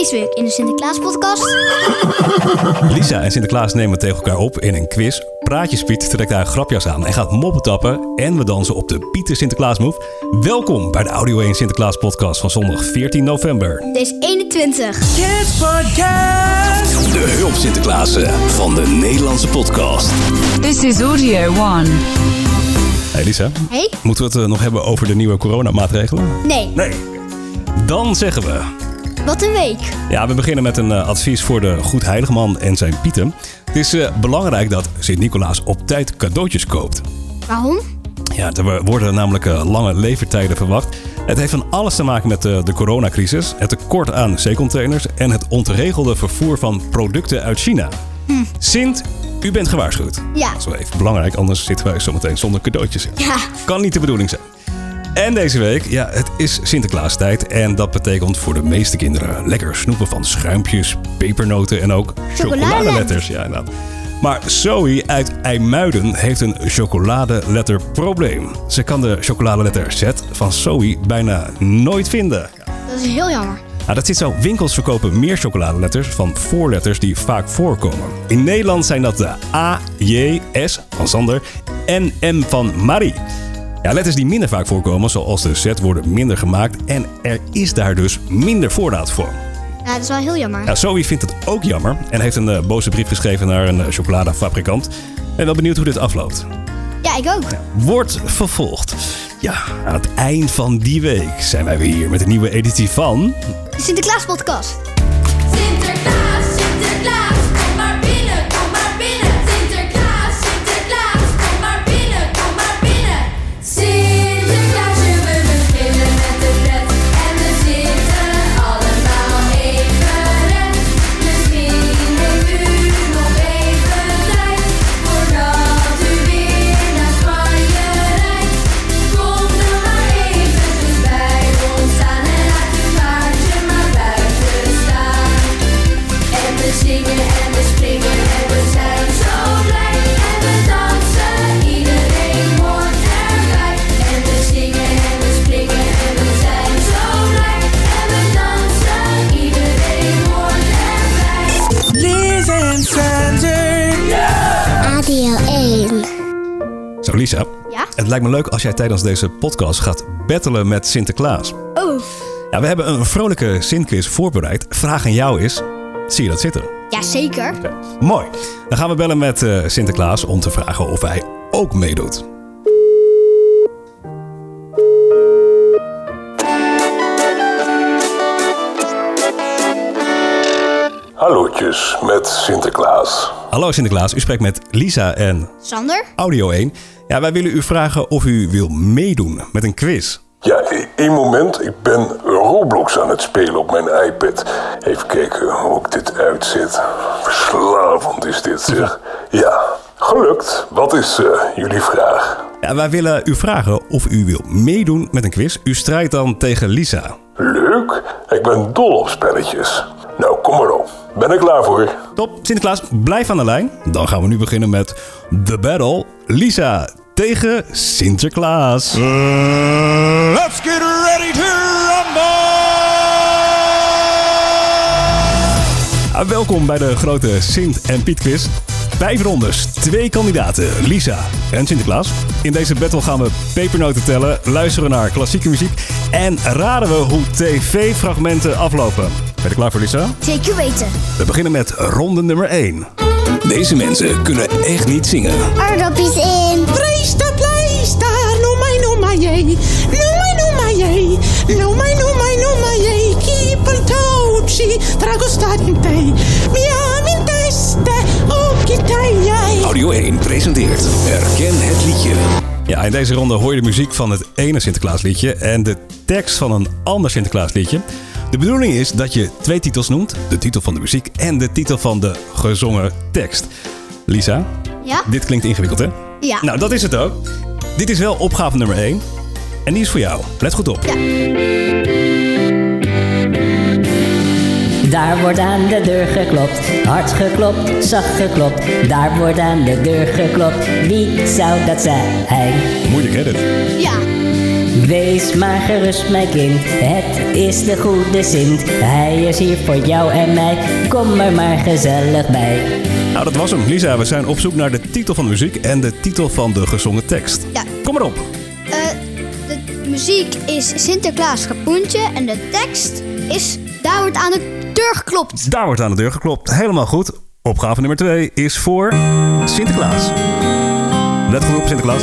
Deze week in de Sinterklaas-podcast. Lisa en Sinterklaas nemen tegen elkaar op in een quiz. Praatjes Piet trekt haar grapjas aan en gaat moppen tappen. En we dansen op de Pieter Sinterklaas Move. Welkom bij de Audio 1 Sinterklaas podcast van zondag 14 november. Deze 21. Kids Podcast. De hulp Sinterklaassen van de Nederlandse podcast. This is Audio One. Hey Lisa, Hey? moeten we het eh, nog hebben over de nieuwe coronamaatregelen? Nee. Nee. Dan zeggen we... Wat een week. Ja, we beginnen met een eh, advies voor de Goed Heiligman en zijn pieten. Het is eh, belangrijk dat Sint-Nicolaas op tijd cadeautjes koopt. Waarom? Ja, er worden namelijk eh, lange levertijden verwacht. Het heeft van alles te maken met eh, de coronacrisis, het tekort aan zeecontainers en het ontregelde vervoer van producten uit China. Sint, u bent gewaarschuwd. Ja. Dat is wel even belangrijk, anders zitten wij zometeen zonder cadeautjes in. Ja. Kan niet de bedoeling zijn. En deze week, ja, het is Sinterklaastijd en dat betekent voor de meeste kinderen lekker snoepen van schuimpjes, pepernoten en ook Chocoladeletters. Ja, inderdaad. Maar Zoe uit IJmuiden heeft een chocoladeletterprobleem. Ze kan de chocoladeletter Z van Zoe bijna nooit vinden. Dat is heel jammer. Nou, dat zit zo. Winkels verkopen meer chocoladeletters van voorletters die vaak voorkomen. In Nederland zijn dat de A, J, S van Sander en M van Marie. Ja, letters die minder vaak voorkomen, zoals de Z, worden minder gemaakt en er is daar dus minder voorraad voor. Ja, dat is wel heel jammer. Ja, Zoe vindt het ook jammer en heeft een eh, boze brief geschreven naar een eh, chocoladefabrikant. Ben wel benieuwd hoe dit afloopt. Ja, ik ook. Wordt vervolgd. Ja, aan het eind van die week zijn wij weer hier met een nieuwe editie van De. Sinterklaas, Het lijkt me leuk als jij tijdens deze podcast gaat battelen met Sinterklaas. Oh. Ja, we hebben een vrolijke Sint-quiz voorbereid. Vraag aan jou is, zie je dat zitten? Ja, zeker. Mooi. Dan gaan we bellen met eh, Sinterklaas om te vragen of hij ook meedoet. Met Sinterklaas. Hallo Sinterklaas, u spreekt met Lisa en Sander? Audio 1. Ja, wij willen u vragen of u wil meedoen met een quiz. Ja, één moment. Ik ben Roblox aan het spelen op mijn iPad. Even kijken hoe ik dit uitzet. Verslavend is dit, zeg. Ja, gelukt. Wat is eh, jullie vraag? Ja, wij willen u vragen of u wil meedoen met een quiz. U strijdt dan tegen Lisa. Leuk. Ik ben dol op spelletjes. Nou, kom maar op. Ben ik klaar voor? Top, Sinterklaas, blijf aan de lijn. Dan gaan we nu beginnen met The Battle. Lisa tegen Sinterklaas. Let's get ready to rumble. Ah, welkom bij de grote Sint en Piet quiz. Vijf rondes, twee kandidaten, Lisa en Sinterklaas. In deze battle gaan we pepernoten tellen, luisteren naar klassieke muziek en raden we hoe tv-fragmenten aflopen. Ben je klaar voor Lisa? Zeker weten. We beginnen met ronde nummer 1. Deze mensen kunnen echt niet zingen. Aardappels in. Prijsta, prijsta, no mai, no mai, jee. No mai, no mai, jee. No mai, no mai, no mai, jee. Keep on touchy, trago in te. Mia min teste, ook jij. Audio 1 presenteert Herken het liedje. Ja, in deze ronde hoor je de muziek van het ene Sinterklaasliedje en de tekst van een ander Sinterklaasliedje. De bedoeling is dat je twee titels noemt: de titel van de muziek en de titel van de gezongen tekst. Lisa, Ja? dit klinkt ingewikkeld, hè? Ja. Nou, dat is het ook. Dit is wel opgave nummer 1 en die is voor jou. Let goed op. Ja. Daar wordt aan de deur geklopt, hard geklopt, zacht geklopt. Daar wordt aan de deur geklopt, wie zou dat zijn? Moeilijk, hè? Dit? Ja. Wees maar gerust, mijn kind, het is de goede Sint. Hij is hier voor jou en mij, kom er maar gezellig bij. Nou, dat was hem. Lisa, we zijn op zoek naar de titel van de muziek en de titel van de gezongen tekst. Ja. Kom maar op. Eh, de muziek is Sinterklaas Kapoentje en de tekst is Daar wordt aan de deur geklopt. Daar wordt aan de deur geklopt. Helemaal goed. Opgave nummer 2 is voor Sinterklaas. Let goed op, Sinterklaas.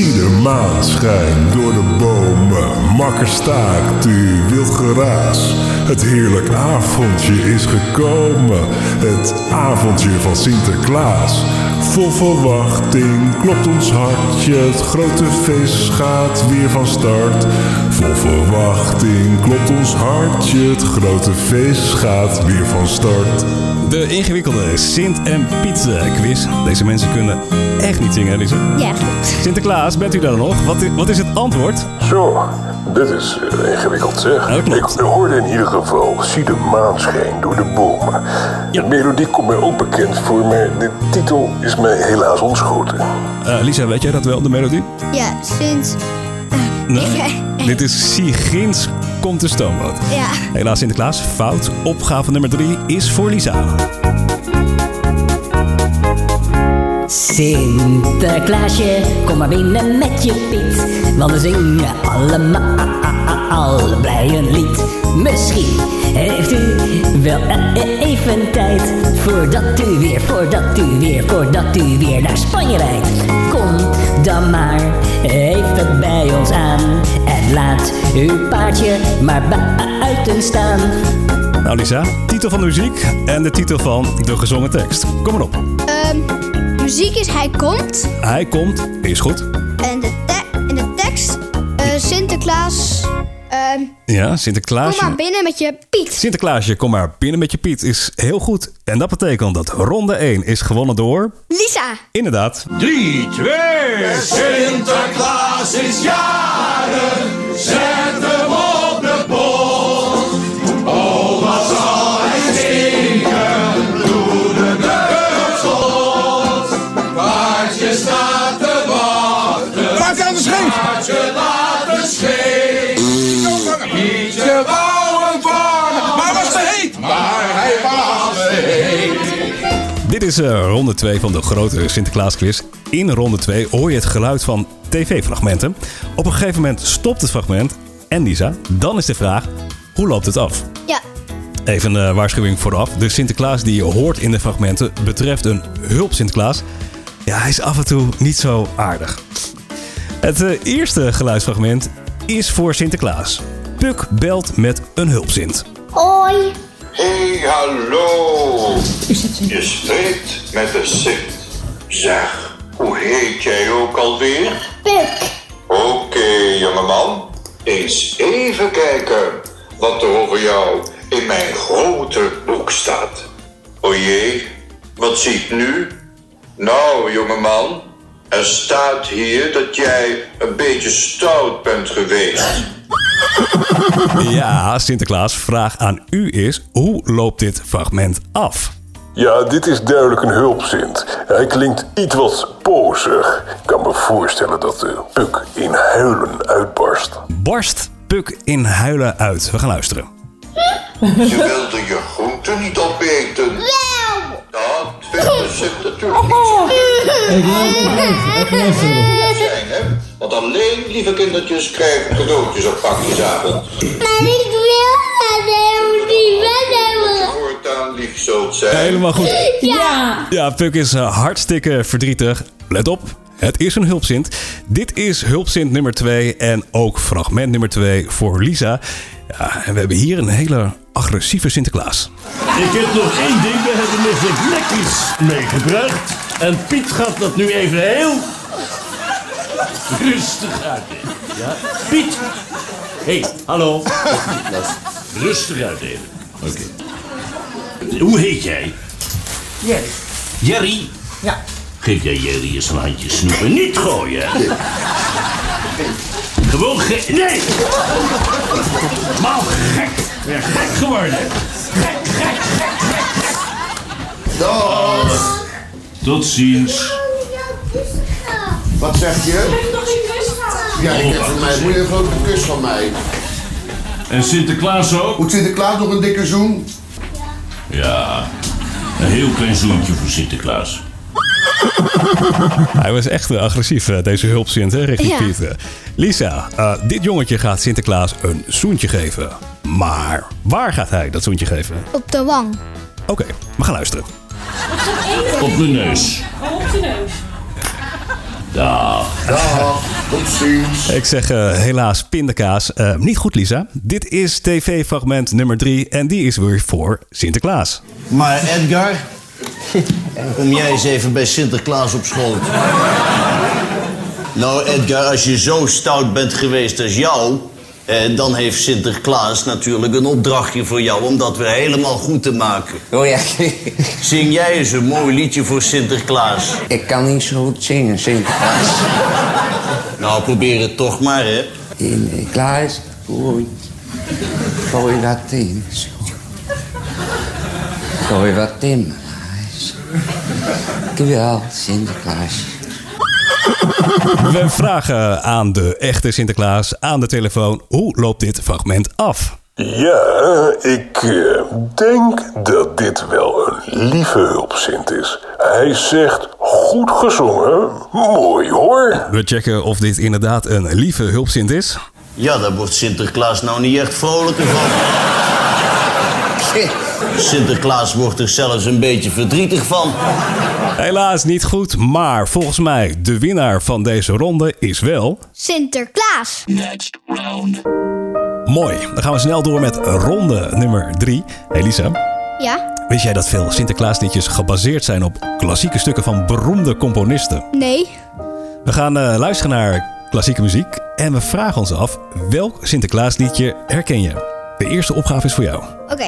Zie de maan schijnt door de bomen. Makker staakt u wild geraas. Het heerlijk avondje is gekomen. Het avondje van Sinterklaas. Vol verwachting klopt ons hartje. Het grote feest gaat weer van start. Vol verwachting klopt ons hartje. Het grote feest gaat weer van start. De ingewikkelde Sint en Piet eh, quiz. Deze mensen kunnen echt niet zingen, Lisa. Ja, klopt. Sinterklaas, bent u daar nog? Wat is, wat is het antwoord? Zo, dit is eh, ingewikkeld zeg. Ja, dat klopt. Ik hoorde in ieder geval, zie de maan schijnt door de bomen. Ja. De melodie komt mij ook bekend voor, maar de titel is mij helaas ontschoten. Eh, Lisa, weet jij dat wel, de melodie? Ja, Sint. Nee. Dit is Sigins komt de stoomboot. Ja. Helaas Sinterklaas, fout. Opgave nummer 3 is voor Lisa. Sinterklaasje, kom maar binnen met je Piet. Want we zingen allemaal blij een lied. Misschien heeft u wel e- even tijd. Voordat u weer, voordat u weer, voordat u weer naar Spanje rijdt. Kom dan maar even bij ons aan. En laat uw paardje maar buiten staan. Nou Lisa, titel van de muziek en de titel van de gezongen tekst. Kom maar op. muziek is Hij komt. Hij komt, is goed. En de, te- en de tekst, eh, Sinterklaas. ehm, Ja, kom Sinterklaasje. maar binnen met je Piet. Sinterklaasje, kom maar binnen met je Piet is heel goed. En dat betekent dat ronde 1 is gewonnen door... Lisa. Inderdaad, 3, 2, Sinterklaas is jaren. Zet is eh, ronde 2 van de grote Sinterklaasquiz. In ronde 2 hoor je het geluid van tv-fragmenten. Op een gegeven moment stopt het fragment. En Lisa, dan is de vraag, hoe loopt het af? Ja. Even een eh, waarschuwing vooraf. De Sinterklaas die je hoort in de fragmenten betreft een hulp Sinterklaas. Ja, hij is af en toe niet zo aardig. Het eh, eerste geluidsfragment is voor Sinterklaas. Puk belt met een hulpzint. Hoi. Hey, hallo. Je spreekt met de Sint. Zeg, hoe heet jij ook alweer? Puk. Oké, jongeman. Eens even kijken wat er over jou in mijn grote boek staat. O jee, wat zie ik nu? Nou, jongeman, er staat hier dat jij een beetje stout bent geweest. Ja, Sinterklaas, vraag aan u is: hoe loopt dit fragment af? Ja, dit is duidelijk een hulpzint. Hij klinkt iets wat pozig. Ik kan me voorstellen dat de Puk in huilen uitbarst. Barst Puk in huilen uit? We gaan luisteren. Je wilde je groenten niet opeten. Dat vindt de Sint natuurlijk niet zo zijn, Want alleen lieve kindertjes krijgen cadeautjes op pakjesavond. Maar ik wil helemaal niet hebben. Voortaan lief zult zijn. Helemaal goed. Ja. Ja, Puk is eh, hartstikke verdrietig. Let op, het is een hulpzint. Dit is hulpzint nummer 2 en ook fragment nummer 2 voor Lisa. Ja, en we hebben hier een hele agressieve Sinterklaas. Ik heb nog één ding. We hebben nog wat lekkers meegebracht. En Piet gaat dat nu even heel rustig uitdelen. Ja? Piet! Hé, hey, hallo. Rustig uitdelen. Oké. Hoe heet jij? Jerry. Jerry? Ja. Geef jij Jerry eens een handje snoepen. Niet gooien. Gewoon gek. Nee! Mal gek. Ja, gek geworden. Gek, gek, gek, gek. Dag. Tot ziens. Wat zeg je? Ja, ik heb van mij. Moet je een grote kus van mij? En Sinterklaas ook? Moet Sinterklaas nog een dikke zoen? Ja, een heel klein zoentje voor Sinterklaas. Hij was echt eh, agressief, eh, deze hulpzint, hè, richting Ja. Pieter. Lisa, eh, dit jongetje gaat Sinterklaas een zoentje geven. Maar waar gaat hij dat zoentje geven? Op de wang. Oké, we gaan luisteren. Op mijn neus. Op de neus. Dag. Dag, tot ziens. Ik zeg eh, helaas pindakaas. Eh, niet goed, Lisa. Dit is tv-fragment nummer 3 en die is weer voor Sinterklaas. Maar Edgar, kom jij eens even bij Sinterklaas op school. Nou, Edgar, als je zo stout bent geweest als jou... Eh, dan heeft Sinterklaas natuurlijk een opdrachtje voor jou... om dat weer helemaal goed te maken. Oh ja, Zing jij eens een mooi liedje voor Sinterklaas. ik kan niet zo goed zingen, Sinterklaas. Nou, probeer het toch maar, hè. In de Klaas, gooi, gooi wat in. Gooi wat in mijn huis. Dankjewel, Sinterklaas. We vragen aan de echte Sinterklaas aan de telefoon... hoe loopt dit fragment af? Ja, ik eh, denk dat dit wel een lieve hulpzint is. Hij zegt goed gezongen, mooi hoor. We checken of dit inderdaad een lieve hulpzint is. Ja, daar wordt Sinterklaas nou niet echt vrolijker van. Sinterklaas wordt er zelfs een beetje verdrietig van. Helaas niet goed, maar volgens mij de winnaar van deze ronde is wel... Sinterklaas. Mooi. Dan gaan we snel door met ronde nummer 3. Hey Lisa, Ja? wist jij dat veel Sinterklaasliedjes gebaseerd zijn op klassieke stukken van beroemde componisten? Nee. We gaan eh, luisteren naar klassieke muziek en we vragen ons af welk Sinterklaasliedje herken je? De eerste opgave is voor jou. Oké.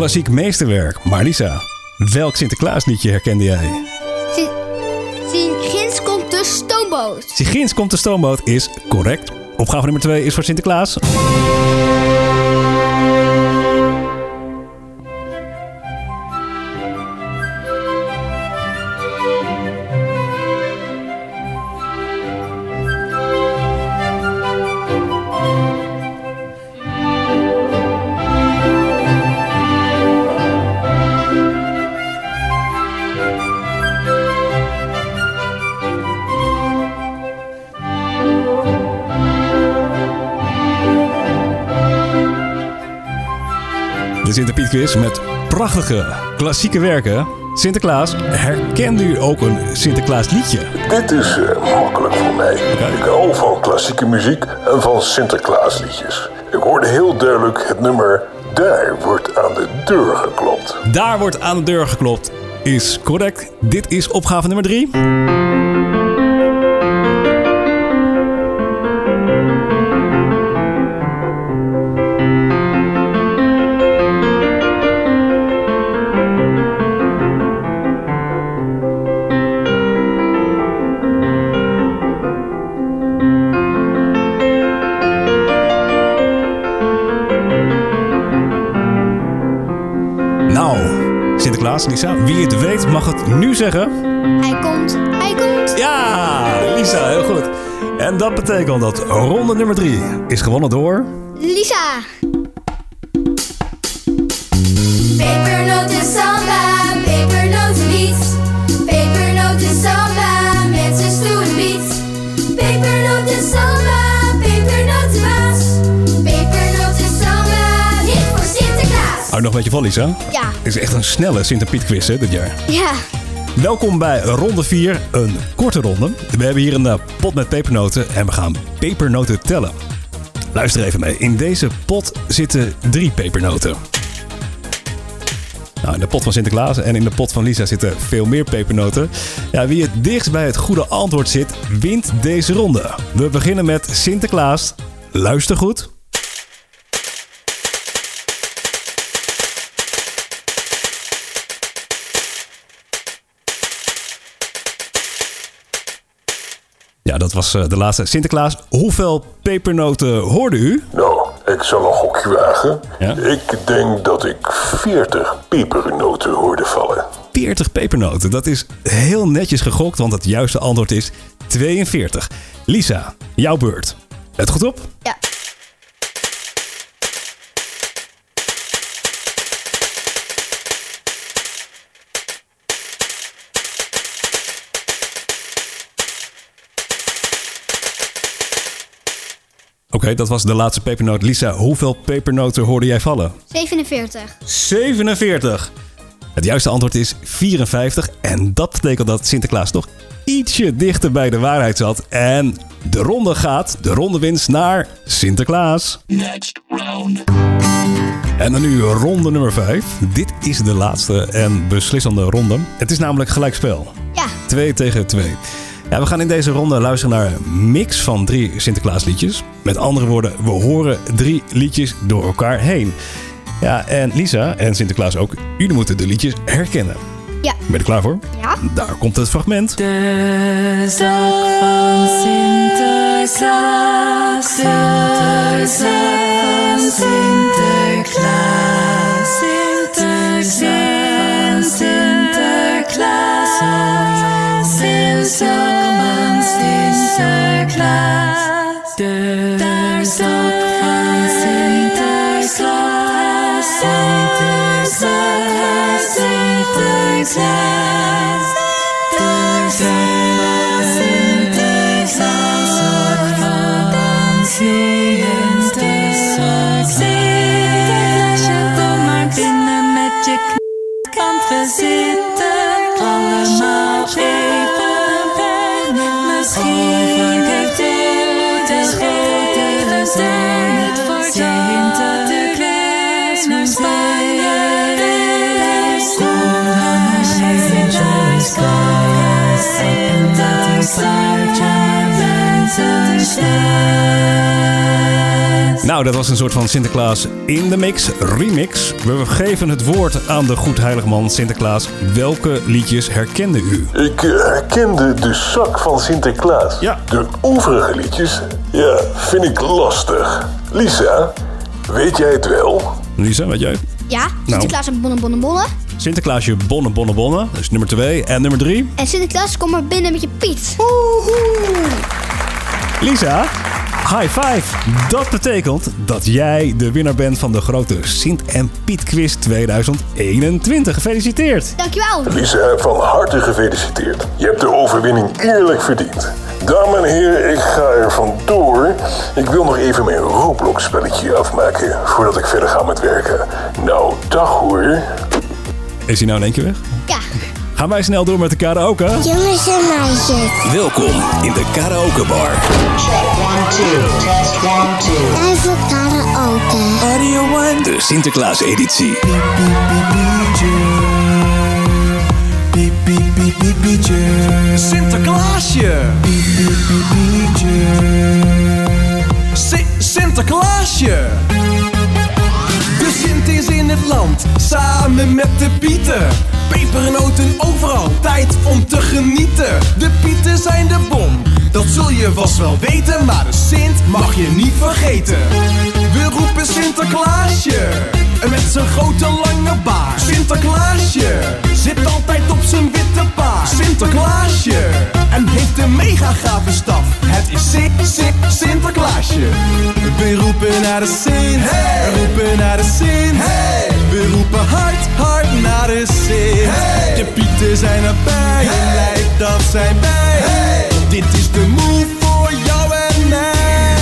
Klassiek meesterwerk. Maar Lisa, welk Sinterklaasliedje herkende jij? Ginds komt de stoomboot. Sigins komt de stoomboot is correct. Opgave nummer 2 is voor Sinterklaas. De Sinterpiet quiz met prachtige klassieke werken. Sinterklaas, herkende u ook een Sinterklaas liedje? Dit is eh, makkelijk voor mij. Ik hou van klassieke muziek en van Sinterklaasliedjes. Ik hoorde heel duidelijk het nummer Daar wordt aan de deur geklopt. Daar wordt aan de deur geklopt. Is correct. Dit is opgave nummer 3. Lisa, wie het weet mag het nu zeggen. Hij komt, hij komt. Ja, Lisa, heel goed. En dat betekent dat ronde nummer 3 is gewonnen door... Lisa. Pepernoten nog een beetje van, Lisa. Ja. Het is echt een snelle Sinterpiet quiz hè, dit jaar. Ja. Welkom bij ronde 4, een korte ronde. We hebben hier een eh, pot met pepernoten en we gaan pepernoten tellen. Luister even mee. In deze pot zitten drie pepernoten. Nou, Nou, in de pot van Sinterklaas en in de pot van Lisa zitten veel meer pepernoten. Ja, wie het dichtst bij het goede antwoord zit, wint deze ronde. We beginnen met Sinterklaas. Luister goed. Ja, dat was eh, de laatste. Sinterklaas, hoeveel pepernoten hoorde u? Nou, ik zal een gokje wagen. Ik denk dat ik 40 pepernoten hoorde vallen. 40 pepernoten. Dat is heel netjes gegokt, want het juiste antwoord is 42. Lisa, jouw beurt. Let goed op. Ja. Oké, dat was de laatste pepernoot. Lisa, hoeveel pepernoten hoorde jij vallen? 47. 47. Het juiste antwoord is 54. En dat betekent dat Sinterklaas toch ietsje dichter bij de waarheid zat. En de ronde gaat, de ronde winst naar Sinterklaas. Next round. En dan nu ronde nummer 5. Dit is de laatste en beslissende ronde. Het is namelijk gelijkspel. Ja. 2 tegen 2. Ja, we gaan in deze ronde luisteren naar een mix van drie Sinterklaasliedjes. Met andere woorden, we horen drie liedjes door elkaar heen. Ja, en Lisa en Sinterklaas ook, jullie moeten de liedjes herkennen. Ja. Ben je er klaar voor? Ja. Daar komt het fragment. De zak van Sinterklaas, de zak van Sinterklaas, de zak van Sinterklaas, de zak van Sinterklaas, de zak van Sinterklaas, de zak van Sinterklaas. Nou, dat was een soort van Sinterklaas in de mix, remix. We geven het woord aan de goed heilig man Sinterklaas. Welke liedjes herkende u? Ik eh, herkende de zak van Sinterklaas. Ja. De overige liedjes, ja, vind ik lastig. Lisa, weet jij het wel? Lisa, weet jij? Ja. Sinterklaas en bonnen, bonnen, bonnen. Sinterklaasje bonnen, bonnen, bonnen. Dat is nummer 2. En nummer 3. En Sinterklaas, kom maar binnen met je Piet. Lisa, high five. Dat betekent dat jij de winnaar bent van de grote Sint en Piet Quiz 2021. Gefeliciteerd. Dankjewel. Lisa, van harte gefeliciteerd. Je hebt de overwinning eerlijk verdiend. Dames en heren, ik ga er vandoor. Ik wil nog even mijn Roblox-spelletje afmaken voordat ik verder ga met werken. Nou, dag hoor. Is hij nou in één keer weg? Ja. Gaan wij snel door met de karaoke? Jongens en meisjes. Welkom in de karaoke bar. Tijd voor karaoke. De Sinterklaas editie. Sinterklaasje. Si- Sinterklaasje. De Sint is in het land, samen met de Pieten. Pepernoten overal, tijd om te genieten. De Pieten zijn de bom, dat zul je vast wel weten. Maar de Sint mag je niet vergeten. We roepen Sinterklaasje, met zijn grote lange baard. Sinterklaasje, zit altijd op zijn witte paard. Sinterklaasje, en heeft een mega gave staf. Het is Sint, Sint, Sinterklaasje. We roepen naar de Sint, we roepen naar de Sint. We roepen hard, hard naar de. Pieten zijn erbij, en lijkt dat zijn wij. Dit is de move voor jou en mij.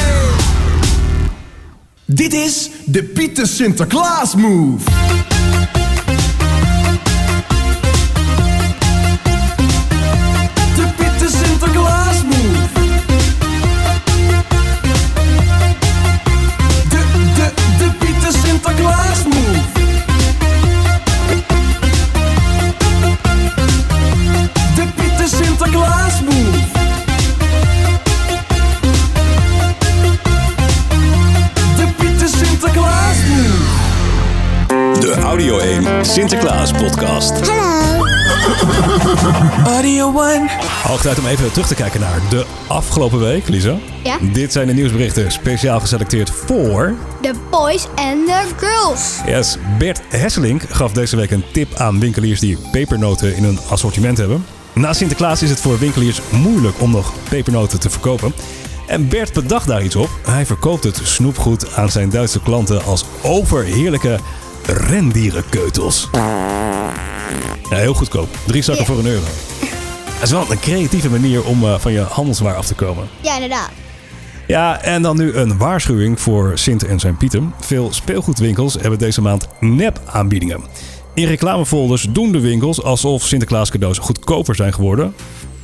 Dit is de Pieter Sinterklaas move. Sinterklaas podcast. Hallo. Audio One. Hoog tijd om even terug te kijken naar de afgelopen week, Lisa. Ja. Dit zijn de nieuwsberichten speciaal geselecteerd voor... De boys en de girls. Yes, Bert Hesselink gaf deze week een tip aan winkeliers die pepernoten in hun assortiment hebben. Na Sinterklaas is het voor winkeliers moeilijk om nog pepernoten te verkopen. En Bert bedacht daar iets op. Hij verkoopt het snoepgoed aan zijn Duitse klanten als overheerlijke rendierenkeutels. Ja, heel goedkoop. Drie zakken voor een euro. Dat is wel een creatieve manier om eh, van je handelswaar af te komen. Ja, inderdaad. Ja, en dan nu een waarschuwing voor Sint en zijn Pieten. Veel speelgoedwinkels hebben deze maand nep-aanbiedingen. In reclamefolders doen de winkels alsof Sinterklaas cadeaus goedkoper zijn geworden.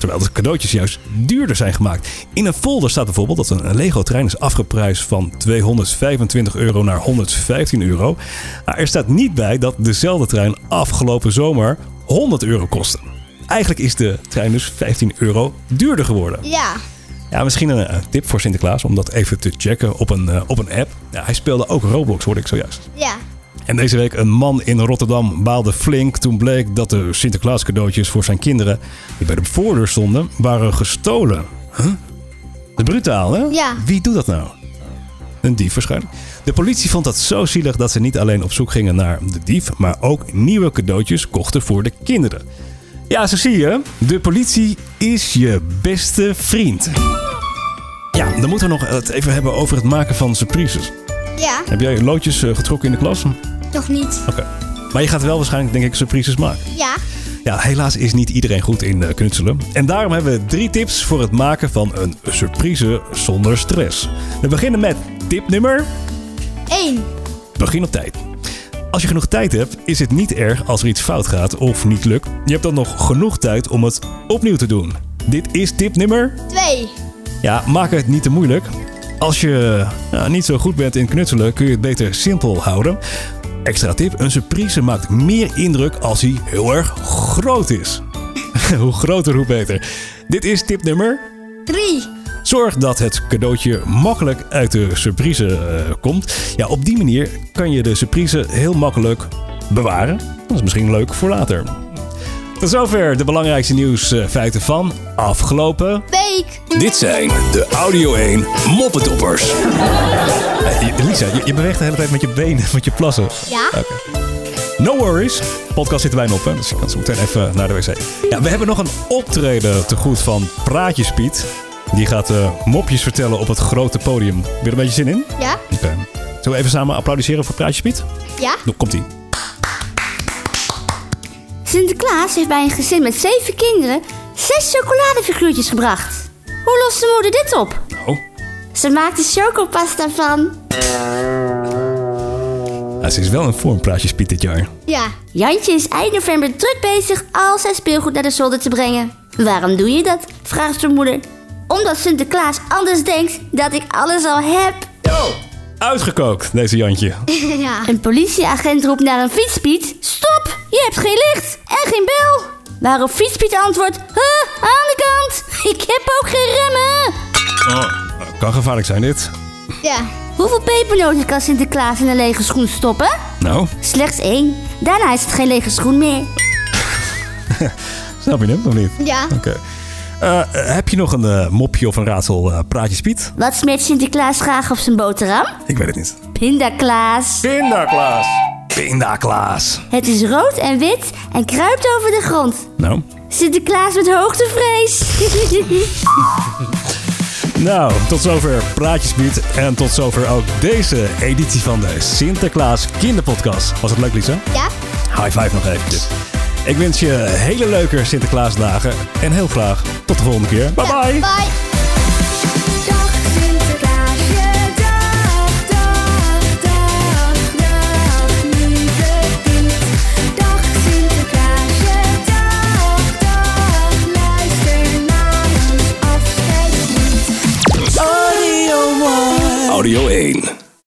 Terwijl de cadeautjes juist duurder zijn gemaakt. In een folder staat bijvoorbeeld dat een Lego-trein is afgeprijsd van 225 euro naar 115 euro. Maar er staat niet bij dat dezelfde trein afgelopen zomer 100 euro kostte. Eigenlijk is de trein dus 15 euro duurder geworden. Ja. Ja, misschien een, een tip voor Sinterklaas om dat even te checken op een, eh, op een app. Ja, hij speelde ook Roblox, hoorde ik zojuist. Ja. En deze week een man in Rotterdam baalde flink toen bleek dat de Sinterklaas cadeautjes voor zijn kinderen die bij de voordeur stonden, waren gestolen. Huh? Dat brutaal, hè? Ja. Wie doet dat nou? Een dief waarschijnlijk. De politie vond dat zo zielig dat ze niet alleen op zoek gingen naar de dief, maar ook nieuwe cadeautjes kochten voor de kinderen. Ja, zo zie je. De politie is je beste vriend. Ja, dan moeten we nog het even hebben over het maken van surprises. Ja. Heb jij loodjes eh, getrokken in de klas? Oké. Nog niet. Maar je gaat wel waarschijnlijk, denk ik, surprises maken. Ja. Ja, helaas is niet iedereen goed in eh, knutselen. En daarom hebben we drie tips voor het maken van een surprise zonder stress. We beginnen met tip nummer 1. Begin op tijd. Als je genoeg tijd hebt, is het niet erg als er iets fout gaat of niet lukt. Je hebt dan nog genoeg tijd om het opnieuw te doen. Dit is tip nummer 2. ja, maak het niet te moeilijk. Als je nou, niet zo goed bent in knutselen, kun je het beter simpel houden. Extra tip, een surprise maakt meer indruk als hij heel erg groot is. hoe groter, hoe beter. Dit is tip nummer 3. Zorg dat het cadeautje makkelijk uit de surprise eh, komt. Ja, op die manier kan je de surprise heel makkelijk bewaren. Dat is misschien leuk voor later. Tot zover de belangrijkste nieuwsfeiten van afgelopen Week. dit zijn de Audio 1 Moppetoppers. Eh, je- Lisa, je, je beweegt de hele tijd met je benen, met je plassen. Ja. Oké. No worries. Podcast zit er bijna op, hè? dus je kan zo meteen even naar de wc. Ja, we hebben nog een optreden te goed van Praatjes Piet. Die gaat eh, mopjes vertellen op het grote podium. Heb je er een beetje zin in? Ja. Oké. Zullen we even samen applaudisseren voor Praatjes Piet? Ja. Nou, komt-ie. Sinterklaas heeft bij een gezin met zeven kinderen zes chocoladefiguurtjes gebracht. Hoe lost de moeder dit op? Nou. Ze maakt er chocopasta van. Ja, ze is wel een vorm Praatjes Piet dit jaar. Ja. Jantje is eind november druk bezig al zijn speelgoed naar de zolder te brengen. Waarom doe je dat? vraagt zijn moeder. Omdat Sinterklaas anders denkt dat ik alles al heb. Uitgekookt, deze Jantje. ja. Een politieagent roept naar een fietspiet. Stop, je hebt geen licht en geen bel. Waarop fietspiet antwoordt. Huh, aan de kant. Ik heb ook geen remmen. Oh, kan gevaarlijk zijn dit. Ja. Hoeveel pepernoten kan Sinterklaas in een lege schoen stoppen? Nou, Slechts één. Daarna is het geen lege schoen meer. snap je hem of niet? Ja. Oké. Eh, heb je nog een eh, mopje of een raadsel eh, Praatjes Piet? Wat smeert Sinterklaas graag op zijn boterham? Ik weet het niet. Pindaklaas. Pindaklaas. Pindaklaas. Het is rood en wit en kruipt over de grond. Nou, Sinterklaas met hoogtevrees. nou, tot zover Praatjes Piet. En tot zover ook deze editie van de Sinterklaas Kinderpodcast. Was het leuk, Lisa? Ja. High five nog eventjes. Ik wens je hele leuke Sinterklaasdagen. En heel graag tot de volgende keer. Bye bye. bye. Dag Audio 1.